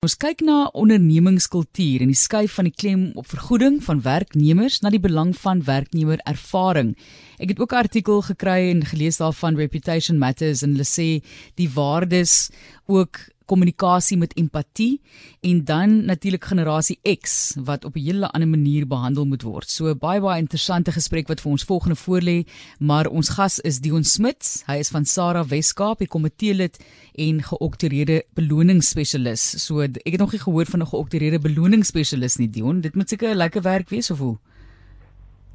Ons kyk na ondernemingskultuur en die skuif van die klem op vergoeding van werknemers na die belang van werknemer ervaring. Ek het ook 'n artikel gekry en gelees daarvan Reputation Matters en hulle sê die waardes ook kommunikasie met empatie en dan natuurlik generasie X wat op 'n hele ander manier behandel moet word. So baie baie interessante gesprek wat vir ons volgende voorlê, maar ons gas is Dion Smit. Hy is van Sarah Weskaap, die komitee lid en geoktoreerde beloningsspesialis. So ek het nog nie gehoor van 'n geoktoreerde beloningsspesialis nie, Dion. Dit moet seker 'n lekker werk wees of hoe?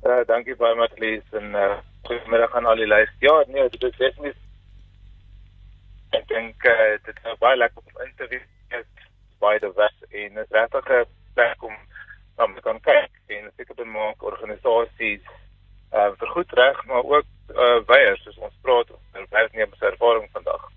Uh, dankie baie Matlies en uh, goeiemiddag aan al die luisteraars. Ja, nee, dit is definitief dink uh, dit is baie lekker om in te wees. By die Wes en 'n regtige plek om om te kan kyk en seker te maak organisasies uh, vir goed reg maar ook uh, weiers soos ons praat oor werknemers ervaring vandag.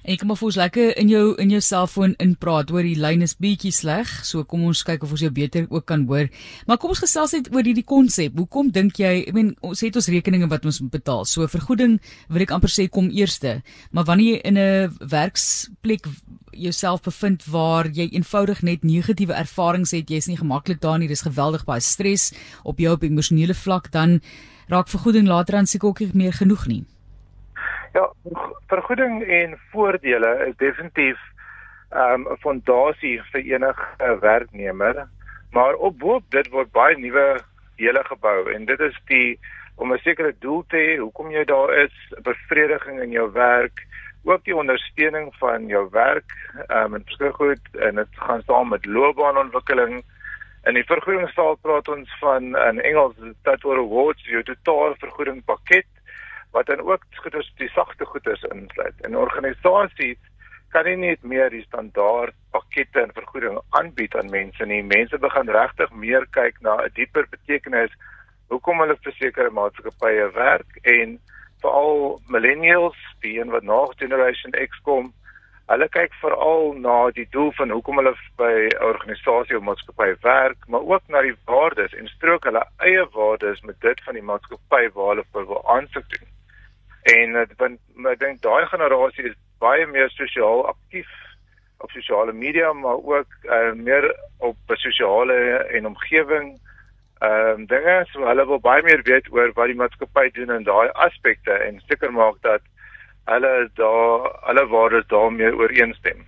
En ek kom of ons lekker in jou in jou selfoon inpraat oor die lyn is bietjie sleg, so kom ons kyk of ons jou beter ook kan hoor. Maar kom ons gesels net oor hierdie konsep. Hoekom dink jy, ek meen ons het ons rekeninge wat ons moet betaal. So vergoeding wil ek amper sê kom eerste. Maar wanneer jy in 'n werksplek jouself bevind waar jy eenvoudig net negatiewe ervarings het, jy's nie gemaklik daar nie, dis geweldig baie stres op jou op emosionele vlak, dan raak vergoeding later aan seker ook nie meer genoeg nie. Ja, vergoeding en voordele is definitief ehm, 'n um, fondasie vir enige werknemer, maar op boop dit word baie nuwe dele gebou en dit is die om 'n sekere doel te hê, hoekom jy daar is, bevrediging in jou werk, ook die ondersteuning van jou werk, ehm um, en verskeie goed en dit gaan saam met loopbaanontwikkeling. In die vergoedingstaal praat ons van in Engels total rewards, jou totale vergoeding pakket wat dan ook goeders die sagte goeders insluit. En organisasies kan nie net meer die standaard pakkette en vergoeding aanbied aan mense nie. Mense begin regtig meer kyk na 'n dieper betekenis hoekom hulle vir sekere maatskappye werk en veral millennials, die een wat na generation X kom, hulle kyk veral na die doel van hoekom hulle by 'n organisasie of maatskappy werk, maar ook na die waardes en strook hulle eie waardes met dit van die maatskappy waar hulle wil aansoek doen. En eh, want ek dink daai generasie is baie meer sosiaal aktief op sosiale media maar ook uh, meer op sosiale en omgewing ehm um, dinge so hulle wil baie meer weet oor wat die maatskappy doen in daai aspekte en seker maak dat hulle daar alle waardes daarmee ooreenstem.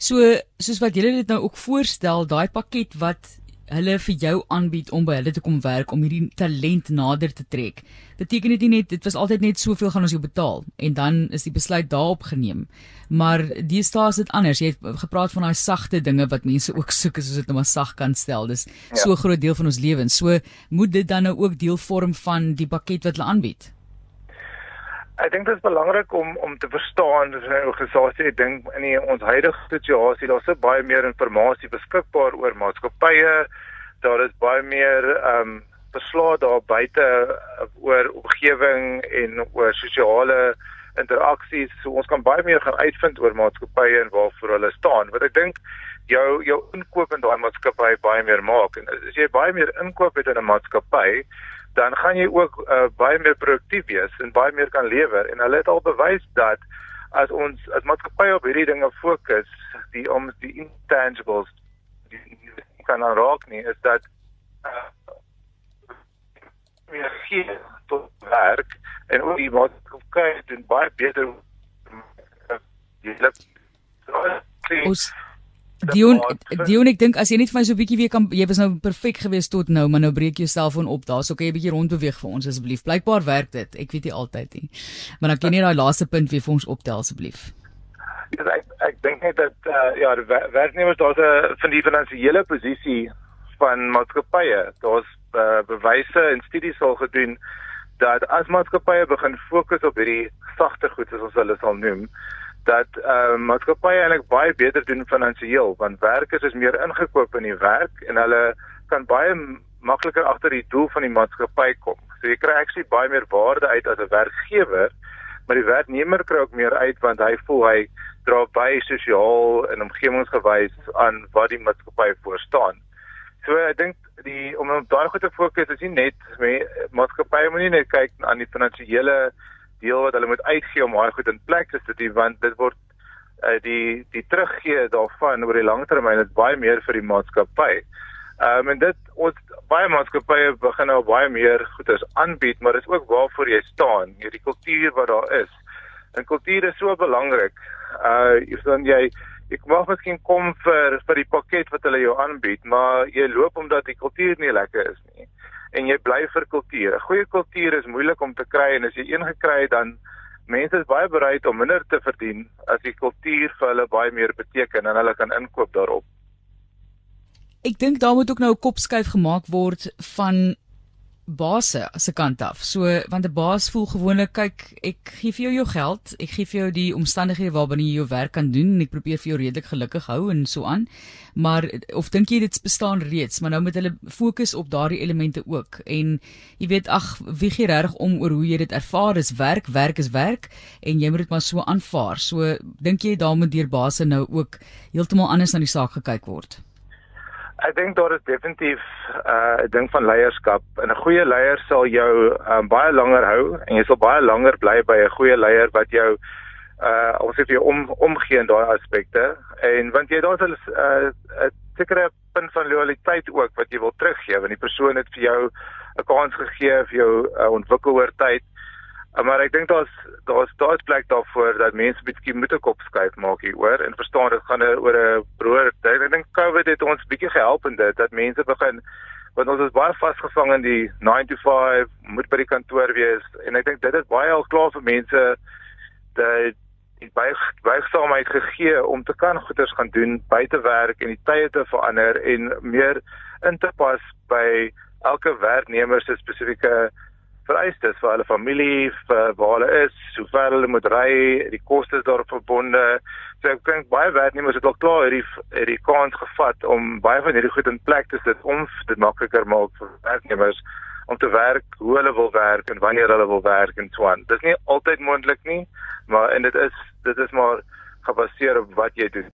So soos wat julle dit nou ook voorstel, daai pakket wat hulle vir jou aanbied om by hulle te kom werk om hierdie talent nader te trek. Beteken dit nie net dit was altyd net soveel gaan ons jou betaal en dan is die besluit daarop geneem. Maar die staas dit anders. Jy het gepraat van daai sagte dinge wat mense ook soek as dit nou maar sag kan stel. Dis ja. so 'n groot deel van ons lewens. So moet dit dan nou ook deel vorm van die pakket wat hulle aanbied. Ek dink dit is belangrik om om te verstaan dat 'n organisasie dink in die, ons huidige situasie daar's so baie meer inligting beskikbaar oor maatskappye. Daar is baie meer ehm um, beslae daar buite uh, oor omgewing en oor sosiale interaksies. So ons kan baie meer gaan uitvind oor maatskappye en waarvoor hulle staan. Wat ek dink jou jou inkoop in daai maatskappy baie meer maak en as jy baie meer inkoop het in 'n maatskappy dan gaan jy ook uh, baie meer produktief wees en baie meer kan lewer. En hulle het al bewys dat as ons as maatskappye op hierdie dinge fokus die om die intangibles die, die kan raak nie is dat uh, meer hier tot werk en ook die maatskappye doen baie beter. Jy loop ons Dion Dion ek dink as jy net van so 'n bietjie weer kan jy was nou perfek geweest tot nou maar nou breek jou selfoon op. Daar's ook jy 'n bietjie rondbeweeg vir ons asseblief. Blykbaar werk dit. Ek weet nie altyd nie. Maar dan kan jy daai laaste punt weer vir ons optel asseblief. Ja ek ek dink net dat uh, ja werknemers daar's 'n van die finansiële posisie van maatskappye daar's uh, bewyse en studies al gedoen dat as maatskappye begin fokus op hierdie sagte goed soos ons hulle sal noem dat uh, maatskappye eintlik baie beter doen finansiëel want werkers is meer ingekoop in die werk en hulle kan baie makliker agter die doel van die maatskappy kom. So jy kry actually baie meer waarde uit as 'n werkgewer, maar die werknemer kry ook meer uit want hy voel hy dra by sosiaal en omgewingsgewys aan wat die maatskappy voor staan. So ek dink die om op daai goed te fokus is nie net maatskappye moet nie net kyk aan die finansiële deel wat hulle moet uitgee om daai goed in plek te sit want dit word uh, die die teruggee daarvan oor die langtermyn is baie meer vir die maatskappy. Ehm um, en dit ons baie maatskappye begin nou baie meer goederes aanbied, maar dit is ook waarvoor jy staan, hierdie kultuur wat daar is. En kultuur is so belangrik. Uh jy sien jy ek mag miskien kom vir vir die pakket wat hulle jou aanbied, maar jy loop omdat die kultuur nie lekker is nie. En jy bly vir kultuur. 'n Goeie kultuur is moeilik om te kry en as jy een gekry het dan mense is baie bereid om minder te verdien as die kultuur vir hulle baie meer beteken en hulle kan inkoop daarop. Ek dink daar moet ook nou 'n kopskuif gemaak word van base se kant af. So want 'n baas voel gewoonlik kyk ek gee vir jou jou geld, ek gee vir jou die omstandighede waarbinne jy jou werk kan doen en ek probeer vir jou redelik gelukkig hou en so aan. Maar of dink jy dit bestaan reeds, maar nou moet hulle fokus op daardie elemente ook. En jy weet ag, wie gee reg om oor hoe jy dit ervaar? Dis werk, werk is werk en jy moet dit maar so aanvaar. So dink jy daar moet deur base nou ook heeltemal anders na die saak gekyk word? Ek dink daar is definitief 'n uh, ding van leierskap. En 'n goeie leier sal jou um, baie langer hou en jy sal baie langer bly by 'n goeie leier wat jou uh ons sê vir jou om omgee in daai aspekte. En want jy daar's 'n uh, sekere punt van loyaliteit ook wat jy wil teruggee want die persoon het vir jou 'n kans gegee vir jou uh, ontwikkel oor tyd. Uh, maar ek dink daar's daar's daar's plek daarvoor dat mense bietjie moet 'n kop skuif maak hier oor en verstaan dit gaan oor 'n broer. Ek dink COVID het ons bietjie gehelp in dit dat mense begin want ons is baie vasgevang in die 9 to 5 moet by die kantoor wees en ek dink dit is baie al klaar vir mense dat die baie buigsaamheid gegee om te kan goeders gaan doen buite werk en die tye te verander en meer in te pas by elke werknemer se spesifieke vereistes vir hulle familie, vir waar hulle is, hoe ver hulle moet ry, die kostes daarop verbonde. So ek dink baie werknemers het al klaar hierdie hierdie kans gevat om baie van hierdie goed in plek te sit om dit makliker maak vir werknemers om te werk hoe hulle wil werk en wanneer hulle wil werk en so aan. Dit is nie altyd moontlik nie, maar en dit is dit is maar gebaseer op wat jy doen.